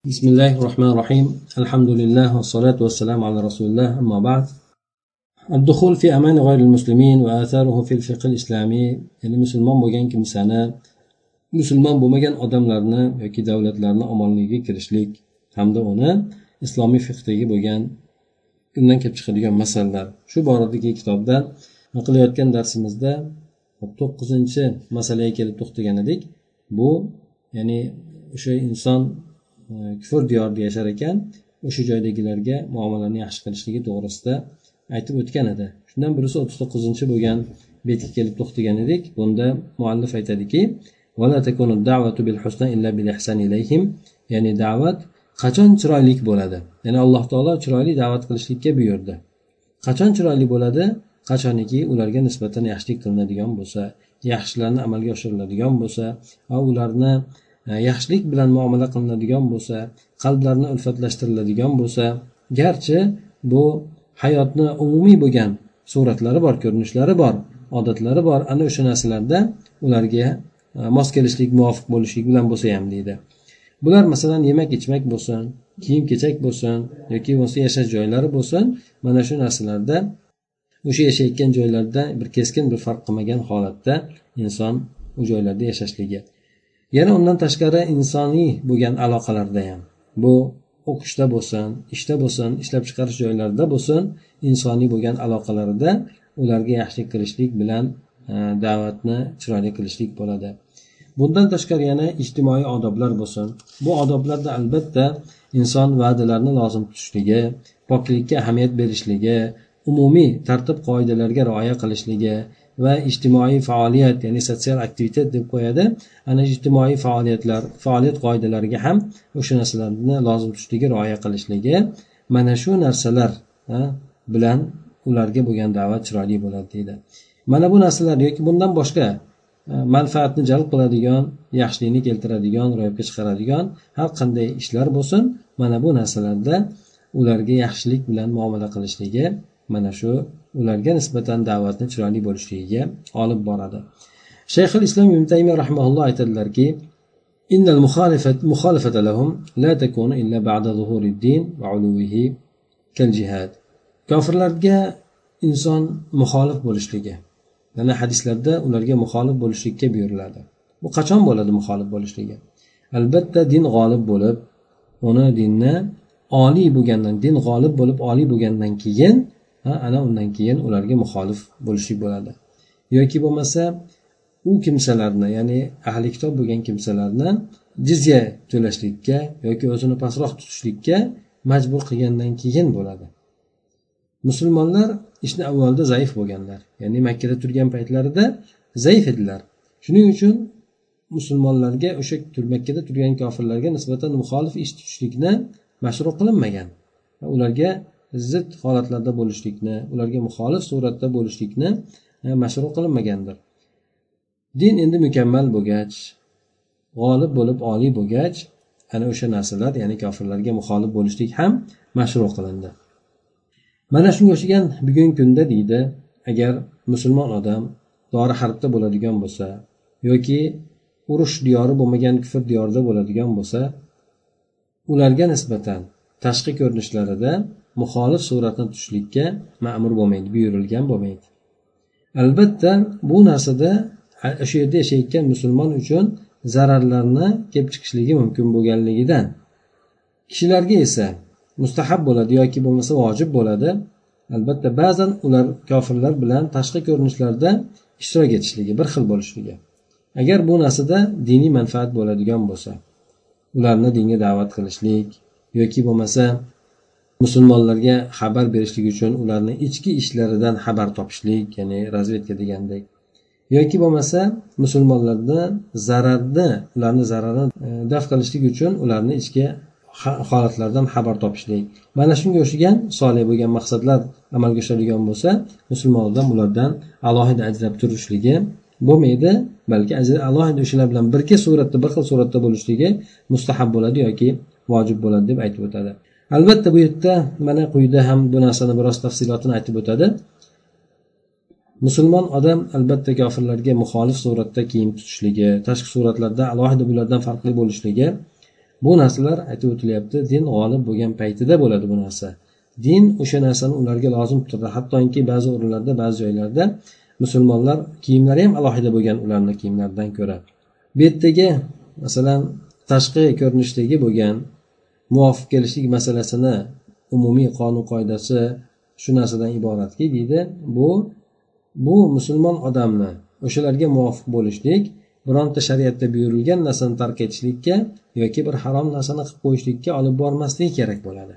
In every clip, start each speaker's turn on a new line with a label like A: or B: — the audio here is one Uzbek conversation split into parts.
A: بسم الله الرحمن الرحيم الحمد لله والصلاة والسلام على رسول الله أما بعد الدخول في أمان غير المسلمين وآثاره في الفقه الإسلامي يعني مسلمان bo'lgan kimsani musulmon bo'lmagan odamlarni yoki davlatlarni omonligiga kirishlik hamda uni islomiy fiqdagi bo'lgan undan kelib chiqadigan masalalar shu boradagi kitobda qilayotgan darsimizda to'qqizinchi masalaga kelib to'xtagan edik bu ya'ni o'sha inson E, kufr diyorida yashar ekan o'sha joydagilarga muomalani yaxshi qilishligi to'g'risida aytib o'tgan edi. Shundan birisi o'ttiz to'qqizinchi bo'lgan betga kelib to'xtagan edik. Bunda muallif aytadiki ya'ni da'vat qachon chiroyli bo'ladi? Ya'ni alloh taolo chiroyli da'vat qilishlikka buyurdi. Qachon chiroyli bo'ladi? Qachoniki ularga nisbatan yaxshilik qilinadigan bo'lsa yaxshilarni amalga oshiriladigan bo'lsa va ularni E, yaxshilik bilan muomala qilinadigan bo'lsa qalblarni ulfatlashtiriladigan bo'lsa garchi bu hayotni umumiy bo'lgan suratlari bor ko'rinishlari bor odatlari bor ana o'sha narsalarda ularga e, mos kelishlik muvofiq bo'lishlik bilan bo'lsa ham deydi. Bular masalan yemak ichmak bo'lsin kiyim kechak bo'lsin yoki bo'lmasa yashash joylari bo'lsin mana shu narsalarda o'sha yashayotgan joylarda bir keskin bir farq qilmagan holatda inson u joylarda yashashligi. Yana undan tashqari insoniy bo'lgan aloqalarda ham. Bu o'qishda bo'lsin ishda bo'lsin ishlab chiqarish joylarida bo'lsin insoniy bo'lgan aloqalarida ularga yaxshilik qilishlik bilan e, da'vatni chiroyli qilishlik bo'ladi. Bundan tashqari yana ijtimoiy odoblar bo'lsin. Bu odoblarda albatta inson va'dalarni lozim tutishligi poklikka ahamiyat berishligi umumiy tartib qoidalarga rioya qilishligi va ijtimoiy faoliyat ya'ni sotsial aktivitet deb qo'yadi. Ana ijtimoiy faoliyatlar faoliyat qoidalariga ham o'sha narsalarni lozim tutishligi rioya qilishligi. Mana shu narsalar bilan ularga bo'lgan da'vat chiroyli bo'ladi deydi. Mana bu narsalar yoki bundan boshqa manfaatni jalb qiladigan yaxshilikni keltiradigan ro'yobga chiqaradigan har qanday ishlar bo'lsin mana bu narsalarda ularga yaxshilik bilan muomala qilishligi mana shu ularga nisbatan da'vatni chiroyli bo'lishligiga olib boradi shayx islom ibn taymiya rahmaulloh aytadilarki إن المخالفة مخالفة لهم لا تكون إلا بعد ظهور الدين وعلوه كالجهاد kofirlarga inson muxolif bo'lishligi mana hadislarda ularga muxolif bo'lishlikka buyuriladi bu qachon bo'ladi muxolif bo'lishligi albatta din g'olib bo'lib uni dinni oliy bo'lgandan din g'olib bo'lib oliy bo'lgandan keyin ana undan keyin ularga muxolif bo'lishlik bo'ladi. Yoki bo'lmasa u kimsalarni ya'ni ahli kitob bo'lgan kimsalarni jizya to'lashlikka yoki o'zini pastroq tutishlikka majbur qilgandan keyin bo'ladi. Musulmonlar ishni avvalda zaif bo'lganlar ya'ni makkada turgan paytlarida zaif edilar. Shuning uchun musulmonlarga o'sha makkada turgan kofirlarga nisbatan muxolif ish tutishlikni mashru qilinmagan. Ularga zid holatlarda bo'lishlikni ularga muxolif suratda bo'lishlikni e, mashru qilinmagandir. Din endi mukammal bo'lgach g'olib bo'lib oliy bo'lgach ana o'sha narsalar ya'ni kofirlarga muxolif bo'lishlik ham mashru qilindi. Mana shunga o'xshagan bugungi kunda deydi agar musulmon odam dori harbda bo'ladigan bo'lsa yoki urush diyori bo'lmagan kufr diyorida bo'ladigan bo'lsa ularga nisbatan tashqi ko'rinishlarida muxolif suratni tutishlikka ma'mur bo'lmaydi buyurilgan bo'lmaydi. Albatta bu narsada o'sha yerda yashayotgan musulmon uchun zararlarni kelib chiqishligi mumkin bo'lganligidan. Kishilarga esa mustahab bo'ladi yoki bo'lmasa vojib bo'ladi. Albatta ba'zan ular kofirlar bilan tashqi ko'rinishlarda ishtirok etishligi bir xil bo'lishligi. Agar bu narsada diniy manfaat bo'ladigan bo'lsa ularni dinga da'vat qilishlik yoki bo'lmasa musulmonlarga xabar berishlik uchun ularni ichki ishlaridan xabar topishlik ya'ni razvedka degandek. Yoki bo'lmasa musulmonlarni zararni ularni zararini e, daf qilishlik uchun ularni ichki holatlardan xabar topishlik. Mana shunga o'xshagan solih bo'lgan maqsadlar amalga oshirilgan bo'lsa musulmon odam ulardan alohida ajrab turishligi bo'lmaydi balki alohida o'shalar bilan birga suratda bir xil suratda bo'lishligi mustahab bo'ladi yoki vojib bo'ladi deb aytib o'tadi. Albatta bu yerda mana quyida ham bu narsani biroz tafsilotini aytib o'tadi. Musulmon odam albatta kofirlarga muxolif suratda kiyim tutishligi tashqi suratlarda alohida bulardan farqli bo'lishligi bu narsalar aytib o'tilyapti. Din g'olib bo'lgan paytida bo'ladi bu narsa. Din o'sha narsani ularga lozim turadi hattoki ba'zi o'rinlarda ba'zi joylarda musulmonlar kiyimlari ham alohida bo'lgan ularni kiyimlaridan ko'ra. Bu yerdagi masalan tashqi ko'rinishdagi bo'lgan muvofiq kelishlik masalasini umumiy qonun qoidasi shu narsadan iboratki deydi. Bu bu musulmon odamni o'shalarga muvofiq bo'lishlik bironta shariatda buyurilgan narsani tark etishlikka yoki bir harom narsani qilib qo'yishlikka olib bormasligi kerak bo'ladi.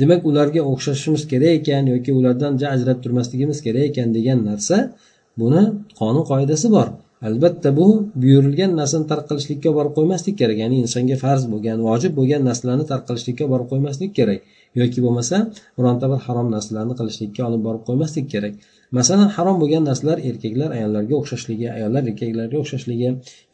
A: Demak ularga o'xshashimiz kerak ekan yoki ulardan ajrab turmasligimiz kerak ekan degan narsa buni qonun qoidasi bor. Albatta bu buyurilgan narsani tark qilishlikka borib qo'ymaslik kerak. Ya'ni insonga farz bo'lgan vojib bo'lgan narsalarni tark qilishlikka borib qo'ymaslik kerak. Yoki bo'lmasa bironta bir harom narsalarni qilishlikka olib borib qo'ymaslik kerak. Masalan harom bo'lgan narsalar erkaklar ayollarga o'xshashligi ayollar erkaklarga o'xshashligi.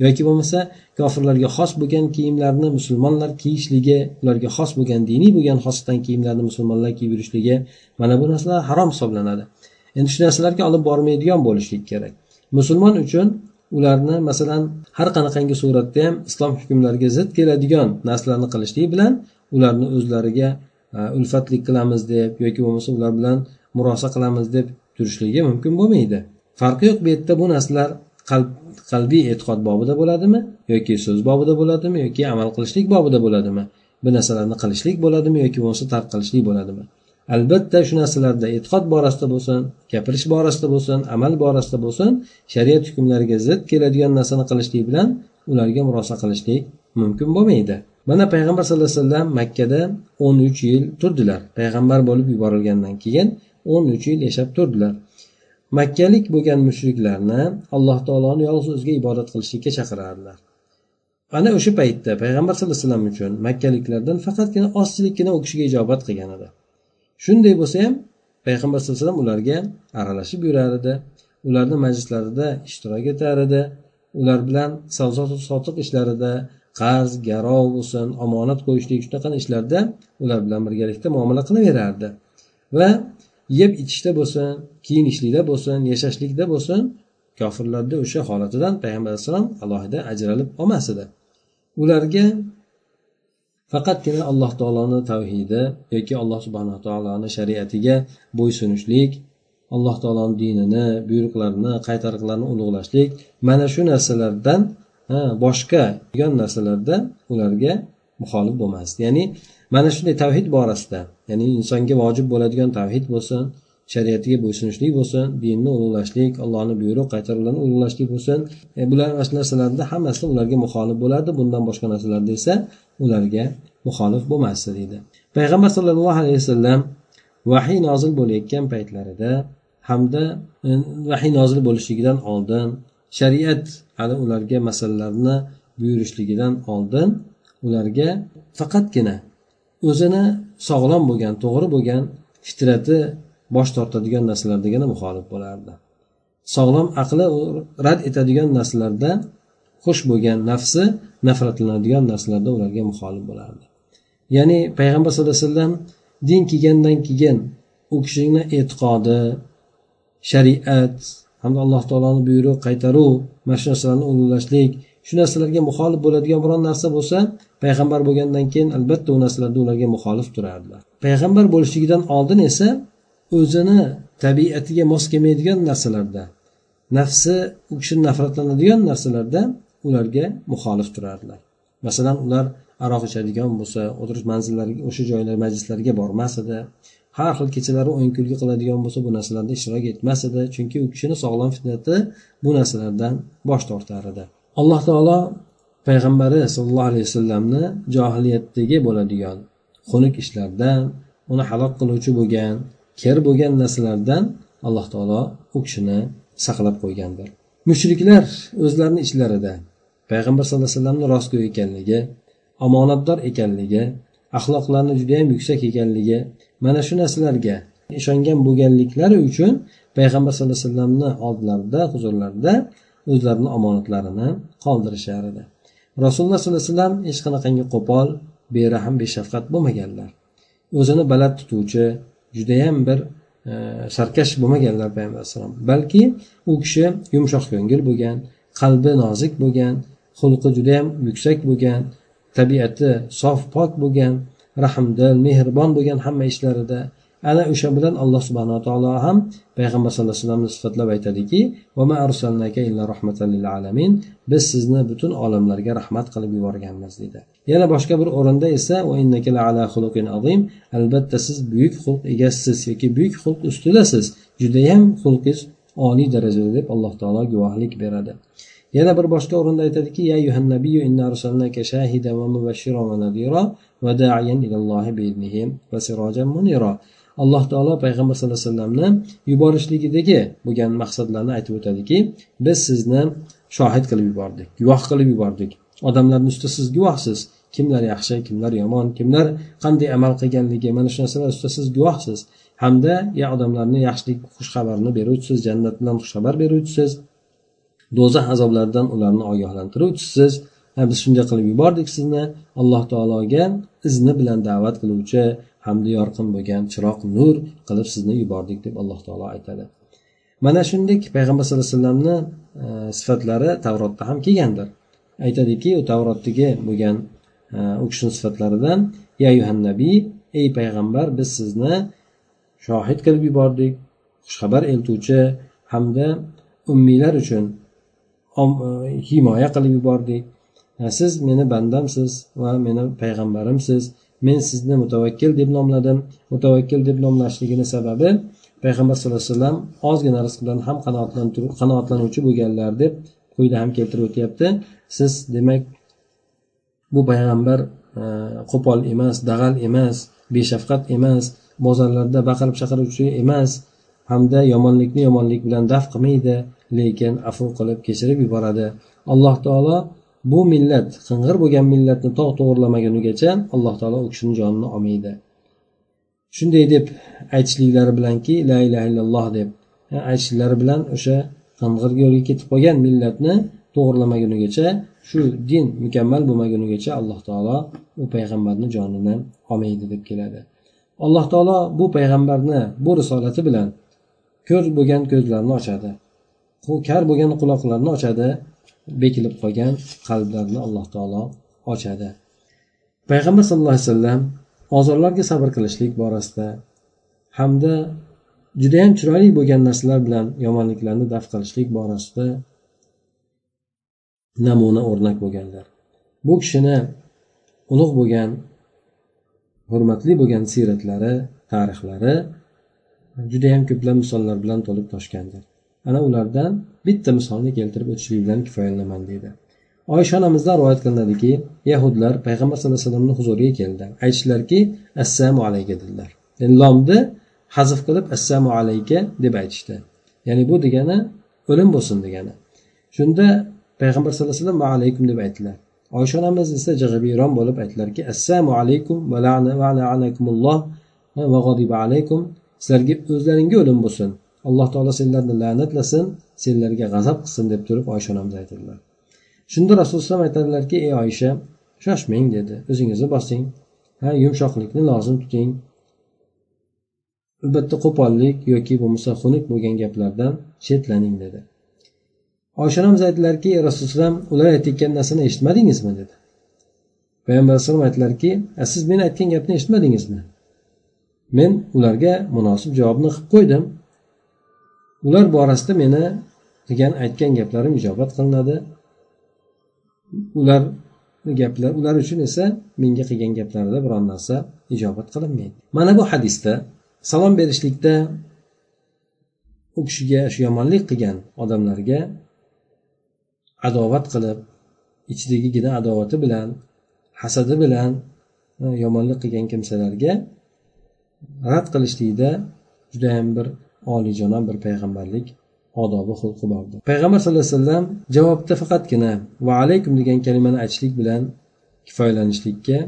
A: Yoki bo'lmasa kofirlarga xos bo'lgan kiyimlarni musulmonlar kiyishligi ularga xos bo'lgan diniy bo'lgan xosdan kiyimlarni musulmonlar kiyib yurishligi. Mana bu narsalar harom hisoblanadi. Endi shu narsalarga olib bormaydigan bo'lishlik kerak. Musulmon uchun ularni masalan har qanaqangi suratda ham islom hukmlariga zid keladigan narsalarni qilishlik bilan ularni o'zlariga e, ulfatlik qilamiz deb yoki bo'lmasa ular bilan murosa qilamiz deb turishligi mumkin bo'lmaydi. Farqi yo'q bu yerda bu narsalar qalb qalbiy e'tiqod bobida bo'ladimi yoki so'z bobida bo'ladimi yoki amal qilishlik bobida bo'ladimi? Bu narsalarni qilishlik bo'ladimi yoki bo'lmasa tark qilishlik bo'ladimi? Albatta shu narsalarda e'tiqod borasida bo'lsin gapirish borasida bo'lsin amal borasida bo'lsin shariat hukmlariga zid keladigan narsani qilishlik bilan ularga murosa qilishlik mumkin bo'lmaydi. Mana payg'ambar sallallohu alayhi vasallam makkada o'n uch yil turdilar. Payg'ambar bo'lib yuborilgandan keyin o'n uch yil yashab turdilar. Makkalik bo'lgan mushriklarni alloh taoloni yolg'iz o'ziga ibodat qilishlikka chaqirardilar. Ana o'sha paytda payg'ambar sallallohu alayhi vasallam uchun makkaliklardan faqatgina ozchilikgina u kishiga ijobat qilgan edi. Shunday bo'lsa ham payg'ambar sallallohu alayhi vasallam ularga aralashib yurar edi ularni majlislarida ishtirok etar edi ular bilan savdo sotiq ishlarida qarz garov bo'lsin omonat qo'yishlik shunaqa ishlarda ular bilan birgalikda muomala qilaverardi. Va yeb ichishda bo'lsin kiyinishlikda bo'lsin yashashlikda bo'lsin kofirlarni o'sha holatidan payg'ambar alayhissalom alohida ajralib olmas edi ularga faqatgina alloh taoloni tavhidi yoki alloh subhanaa taoloni shariatiga bo'ysunishlik alloh taoloni dinini buyruqlarini qaytariqlarini ulug'lashlik mana shu narsalardan boshqa degan narsalarda ularga muxolif bo'lmasdi ya'ni mana shunday tavhid borasida ya'ni insonga vojib bo'ladigan tavhid bo'lsin shariatiga bo'ysunishlik bo'lsin dinni ulug'lashlik allohni buyruq qaytaruqlarni ulug'lashlik bo'lsin. E, bular mana shu narsalarda hammasi ularga muxolif bo'ladi bundan boshqa narsalarda esa ularga muxolif bo'lmasdi deydi. Payg'ambar sollallohu alayhi vasallam vahiy nozil bo'layotgan paytlarida hamda e, vahiy nozil bo'lishligidan oldin shariat hali ularga masalalarni buyurishligidan oldin ularga faqatgina o'zini sog'lom bo'lgan to'g'ri bo'lgan fitrati bosh tortadigan narsalardagina muxolif bo'lardi. Sog'lom aqli rad etadigan narsalarda xush bo'lgan nafsi nafratlanadigan narsalarda ularga muxolif bo'lardi. Ya'ni payg'ambar sallallohu alayhi vasallam din kelgandan keyin u kishini e'tiqodi shariat hamda alloh taoloni buyruq qaytaruv mana shu narsalarni ulug'lashlik shu narsalarga muxolif bo'ladigan biron narsa bo'lsa payg'ambar bo'lgandan keyin albatta u narsalarda ularga muxolif turardilar. Payg'ambar bo'lishligidan oldin esa o'zini tabiatiga mos kelmaydigan narsalarda nafsi u kishini nafratlanadigan narsalarda ularga muxolif turardilar masalan ular aroq ichadigan bo'lsa o'tirish manzillariga o'sha joylar majlislarga bormas edi. Har xil kechalari o'yin kulgi qiladigan bo'lsa bu narsalarda ishtirok etmas edi chunki u kishini sog'lom fitnati bu narsalardan bosh tortar edi. Alloh taolo payg'ambari sollallohu alayhi vasallamni johiliyatdagi bo'ladigan xunuk ishlardan uni halok qiluvchi bo'lgan kir bo'lgan narsalardan alloh taolo u kishini saqlab qo'ygandir. Mushriklar o'zlarini ichlarida payg'ambar sallallohu alayhi vasallamni rostgo'y ekanligi omonatdor ekanligi axloqlarni judayam yuksak ekanligi mana shu narsalarga ishongan bo'lganliklari uchun payg'ambar sallallohu alayhi vasallamni oldlarida huzurlarida o'zlarini omonatlarini qoldirishar edi. Rasululloh sollallohu alayhi vasallam hech qanaqangi qo'pol berahm beshafqat bo'lmaganlar. O'zini baland tutuvchi judayam bir e, sarkash bo'lmaganlar payg'ambar alayhissalom balki u kishi yumshoq ko'ngil bo'lgan qalbi nozik bo'lgan xulqi judayam yuksak bo'lgan tabiati sof pok bo'lgan rahmdil mehribon bo'lgan hamma ishlarida ana o'sha bilan alloh subhanaa taolo ham payg'ambar sallallohu alayhi vasallamni sifatlab aytadiki biz sizni butun olamlarga rahmat qilib yuborganmiz deydi yana boshqa bir o'rinda esa albatta siz buyuk xulq egasisiz yoki buyuk xulq ustidasiz judayam xulqingiz oliy darajada deb alloh taolo guvohlik beradi. Yana bir boshqa o'rinda aytadiki ya yuhannabiyu inna arsalnaka shahida va mubashiran va nadira va da'iyan ilallohi biiznihi va sirajan munira alloh taolo payg'ambar sallallohu alayhi vasallamni yuborishligidagi bo'lgan maqsadlarni aytib o'tadiki biz sizni shohid qilib yubordik guvoh qilib yubordik. Odamlarni ustida siz guvohsiz. Kimlar yaxshi kimlar yomon kimlar qanday amal qilganligi mana shu narsalar ustida siz guvohsiz. Hamda ya odamlarni yaxshilik xushxabarini beruvchisiz jannat bilan xushxabar beruvchisiz do'zax azoblaridan ularni ogohlantiruvchisiz. Biz shunday qilib yubordik sizni. Alloh taologa izni bilan da'vat qiluvchi hamda yorqin bo'lgan chiroq nur qilib sizni yubordik deb alloh taolo aytadi. Mana shunday payg'ambar sallallohu alayhi vasallamni e, sifatlari tavrotda ham kelgandir. Aytadiki u tavrotdagi bo'lgan e, u kishini sifatlaridan ya yuhannabiy ey payg'ambar biz sizni shohid qilib yubordik xushxabar eltuvchi hamda ummiylar uchun e, himoya qilib yubordik. Siz meni bandamsiz va meni payg'ambarimsiz. Men sizni mutavakkil deb nomladim. Mutavakkil deb nomlashligini sababi payg'ambar sallallohu alayhi vasallam ozgina rizq bilan ham qanoatlanuvchi bo'lganlar deb quyida ham keltirib o'tyapti. Siz demak bu payg'ambar e, qo'pol emas dag'al emas beshafqat emas bozorlarda baqirib chaqiruvchi emas hamda yomonlikni yomonlik bilan daf qilmaydi lekin afu qilib kechirib yuboradi. Alloh taolo bu millat qing'ir bo'lgan millatni tog' to'g'irlamagunigacha alloh taolo u kishini jonini olmaydi. Shunday deb aytishliklari bilanki la ilaha illalloh deb aytishlari bilan o'sha qing'ir yo'lga ketib qolgan millatni to'g'irlamagunigacha shu din mukammal bo'lmagunigacha alloh taolo u payg'ambarni jonini olmaydi deb keladi. Alloh taolo bu payg'ambarni bu risolati bilan ko'r bo'lgan ko'zlarni ochadi. Kar bo'lgan quloqlarni ochadi. Bekilib qolgan qalblarni alloh taolo ochadi. Payg'ambar sallallohu alayhi vasallam ozorlarga sabr qilishlik borasida hamda judayam chiroyli bo'lgan narsalar bilan yomonliklarni daf qilishlik borasida namuna o'rnak bo'lganlar. Bu kishini ulug' bo'lgan hurmatli bo'lgan siyratlari tarixlari judayam ko'plab misollar bilan to'lib toshgandir. Ana ulardan bitta misolni keltirib o'tishlik bilan kifoyalanaman deydi. Oysha onamizdan rivoyat qilinadiki yahudlar payg'ambar sallallohu alayhi vasallamni huzuriga keldi. Aytishdilarki assalomu alayka dedilar. Yani lomni hazf qilib assalomu alayka deb aytishdi. Ya'ni bu degani o'lim bo'lsin degani. Shunda payg'ambar sallallohu alayhi vasallam va alaykum deb aytdilar. Oysha onamiz esa jig'ibiyron bo'lib aytdilarki assalomu alaykum va va alaykum. Sizlarga o'zlaringga o'lim bo'lsin. Alloh taolo senlarni la'natlasin senlarga g'azab qilsin deb turib oysha onamiz aytadilar. Shunda rasululloh aytadilarki ey oysha shoshmang dedi. O'zingizni bosing. Ha yumshoqlikni lozim tuting. Albatta qo'pollik yoki bo'lmasa xunuk bo'lgan gaplardan chetlaning dedi. Oysha onamiz aytdilarki rasululloh ular aytayotgan narsani eshitmadingizmi? dedi. Payg'ambar alayhisalom aytdilarki siz men aytgan gapni eshitmadingizmi? Men ularga munosib javobni qilib qo'ydim. Ular borasida meni qilgan aytgan gaplarim ijobat qilinadi. Ular gaplar ular uchun esa menga qilgan gaplarida biron narsa ijobat qilinmaydi. Mana bu hadisda salom berishlikda u kishiga shu yomonlik qilgan odamlarga adovat qilib ichidagigina adovati bilan hasadi bilan e, yomonlik qilgan kimsalarga rad qilishlikda judayam bir oliyjanob bir payg'ambarlik odobi xulqi bordir. Payg'ambar sallallohu alayhi vasallam javobda faqatgina va alaykum degan kalimani aytishlik bilan kifoyalanishlikka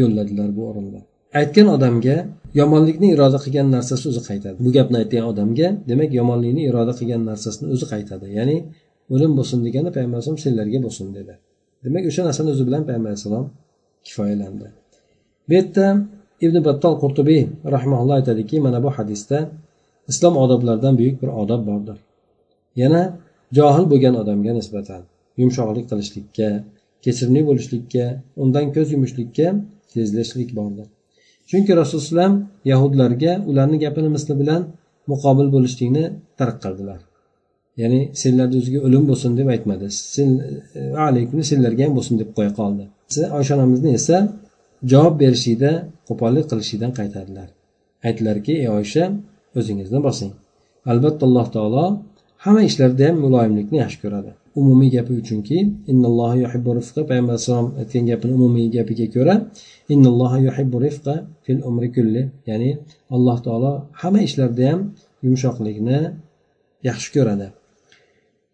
A: yo'lladilar bu o'rinda. Aytgan odamga yomonlikni iroda qilgan narsasi o'zi qaytadi. Bu gapni aytgan odamga demak yomonlikni iroda qilgan narsasini o'zi qaytadi. Ya'ni o'lim bo'lsin degani payg'ambar alayhisalom senlarga bo'lsin dedi. Demak o'sha narsani o'zi bilan payg'ambar alayhissalom kifoyalandi. Bu yerda ibn battol qurtubiy rahmaulloh aytadiki mana bu hadisda islom odoblaridan buyuk bir odob bordir. Yana johil bo'lgan odamga nisbatan yumshoqlik qilishlikka kechirimli bo'lishlikka undan ko'z yumishlikka tezlashlik bordir. Chunki rasululloh alayhi yahudlarga ularni gapini misli bilan muqobil bo'lishlikni tark qildilar. Ya'ni senlarni o'ziga o'lim bo'lsin deb aytmadi. Sen e, alaykum senlarga ham bo'lsin deb qo'ya qoldi. Oysha onamizni esa javob berishlikda qo'pollik qilishlikdan qaytardilar. Aytdilarki ey oysha o'zingizni bosing. Albatta alloh taolo hamma ishlarda ham muloyimlikni yaxshi ko'radi. Umumiy gapi uchunki payg'ambar alayhisalom aytgan gapini umumiy gapiga ko'ra fil umri kulli ya'ni alloh taolo hamma ishlarda ham yumshoqlikni yaxshi ko'radi.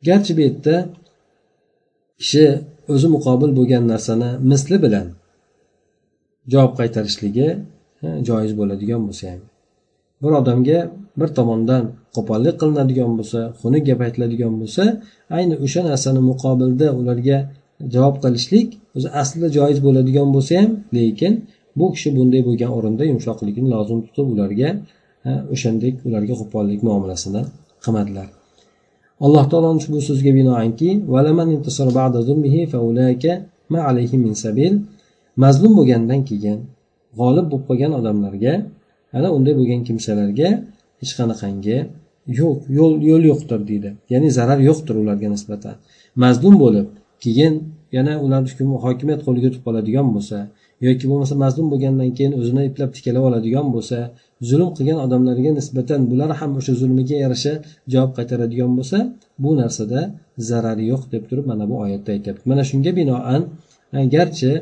A: Garchi bu yerda kishi o'zi muqobil bo'lgan narsani misli bilan javob qaytarishligi joiz bo'ladigan bo'lsa ham. Bir odamga bir tomondan qo'pollik qilinadigan bo'lsa xunuk gap aytiladigan bo'lsa ayni o'sha narsani muqobilda ularga javob qilishlik o'zi aslida joiz bo'ladigan bo'lsa ham lekin bu kishi bunday bo'lgan o'rinda yumshoqlikni lozim tutib ularga o'shandek ularga qo'pollik muomalasini qilmadilar. Alloh taoloni ushbu so'ziga binoanki mazlum bo'lgandan keyin g'olib bo'lib qolgan odamlarga ana unday bo'lgan kimsalarga hech qanaqangi yo'q yo'l yo'l yo'qdir deydi. Ya'ni zarar yo'qdir ularga nisbatan. Mazlum bo'lib keyin yana ular hokimiyat qo'liga o'tib qoladigan bo'lsa yoki bo'lmasa mazlum bo'lgandan keyin o'zini eplab tikalab oladigan bo'lsa zulm qilgan odamlarga nisbatan bular ham o'sha zulmiga yarasha javob qaytaradigan bo'lsa bu narsada zarari yo'q deb turib mana bu oyatda aytyapti. Mana shunga binoan garchi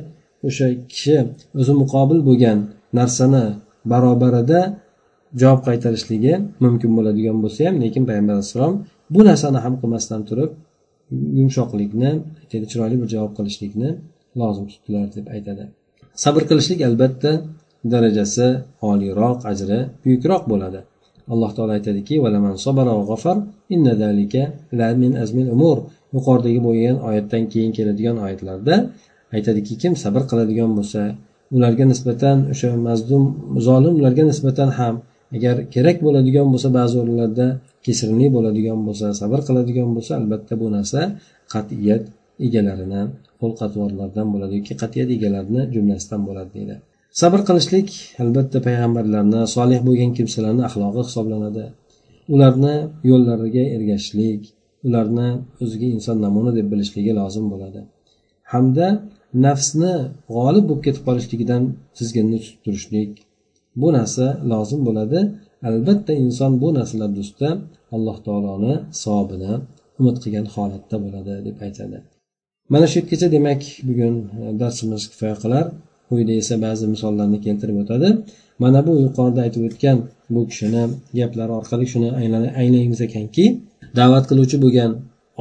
A: o'sha kishi o'zi muqobil bo'lgan narsani barobarida javob qaytarishligi mumkin bo'ladigan bo'lsa ham lekin payg'ambar alayhissalom bu narsani ham qilmasdan turib yumshoqlikni chiroyli bir javob qilishlikni lozim tutdilar deb aytadi. Sabr qilishlik albatta darajasi oliyroq ajri buyukroq bo'ladi. Alloh taolo aytadiki yuqoridagi bo'lgan oyatdan keyin keladigan oyatlarda aytadiki kim sabr qiladigan bo'lsa ularga nisbatan o'sha mazlum zolimlarga nisbatan ham agar kerak bo'ladigan bo'lsa ba'zi o'rinlarda kechirimli bo'ladigan bo'lsa sabr qiladigan bo'lsa albatta bu narsa qat'iyat egalarini qo'l qatvorlardan bo'ladi yoki qat'iyat egalarini jumlasidan bo'ladi deydi. Sabr qilishlik albatta payg'ambarlarni solih bo'lgan kimsalarni axloqi hisoblanadi. Ularni yo'llariga ergashishlik ularni o'ziga inson namuna deb bilishligi lozim bo'ladi. Hamda nafsni g'olib bo'lib ketib qolishligidan tizginni tutib turishlik bu narsa lozim bo'ladi. Albatta inson bu narsalar ustida alloh taoloni savobini umid qilgan holatda bo'ladi deb aytadi. Mana shu yergacha demak bugun e, darsimiz kifoya qilar. Quyida esa ba'zi misollarni keltirib o'tadi. Mana bu yuqorida aytib o'tgan bu kishini gaplari orqali shuni anglaymiz ekanki da'vat qiluvchi bo'lgan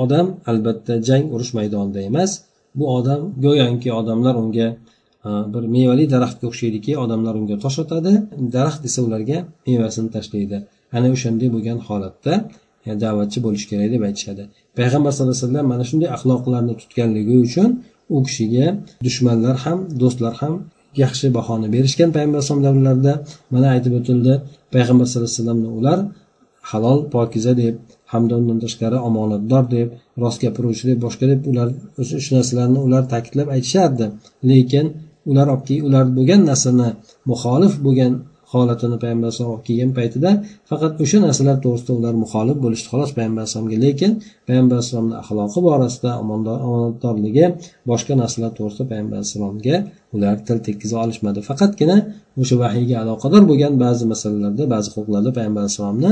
A: odam albatta jang urush maydonida emas bu odam go'yoki odamlar unga e, bir mevali daraxtga o'xshaydiki odamlar unga tosh otadi. Daraxt esa ularga mevasini tashlaydi. Ana o'shanday bo'lgan holatda e, da'vatchi bo'lish kerak deb aytishadi. Payg'ambar sallallohu alayhi vasallam mana shunday axloqlarni tutganligi uchun u kishiga dushmanlar ham do'stlar ham yaxshi bahoni berishgan payg'ambar alayhisalom davrlarida mana aytib o'tildi payg'ambar sallallohu alayhi vasallamni ular halol pokiza deb hamda undan tashqari omonatdor deb rost gapiruvchi deb boshqa deb ular shu narsalarni ular ta'kidlab aytishardi. Lekin ular olib ular bo'lgan narsani muxolif bo'lgan holatini payg'ambar alayhisalom olib kelgan paytida faqat o'sha narsalar to'g'risida ular muxolif bo'lishdi. Xolos payg'ambar alayhisalomga lekin payg'ambar alayhisalomni axloqi borasida omonatdorligi boshqa narsalar to'g'risida payg'ambar alayhissalomga ular til tekkiza olishmadi. Faqatgina o'sha vahiyga aloqador bo'lgan ba'zi masalalarda ba'zi huquqlarda payg'ambar alayhissalomni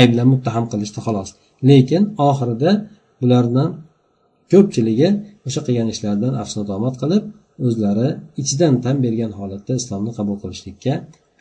A: ayblab muttaham qilishdi xolos. Lekin oxirida bularni ko'pchiligi o'sha qilgan ishlaridan afsunadomat qilib o'zlari ichidan tan bergan holatda islomni qabul qilishlikka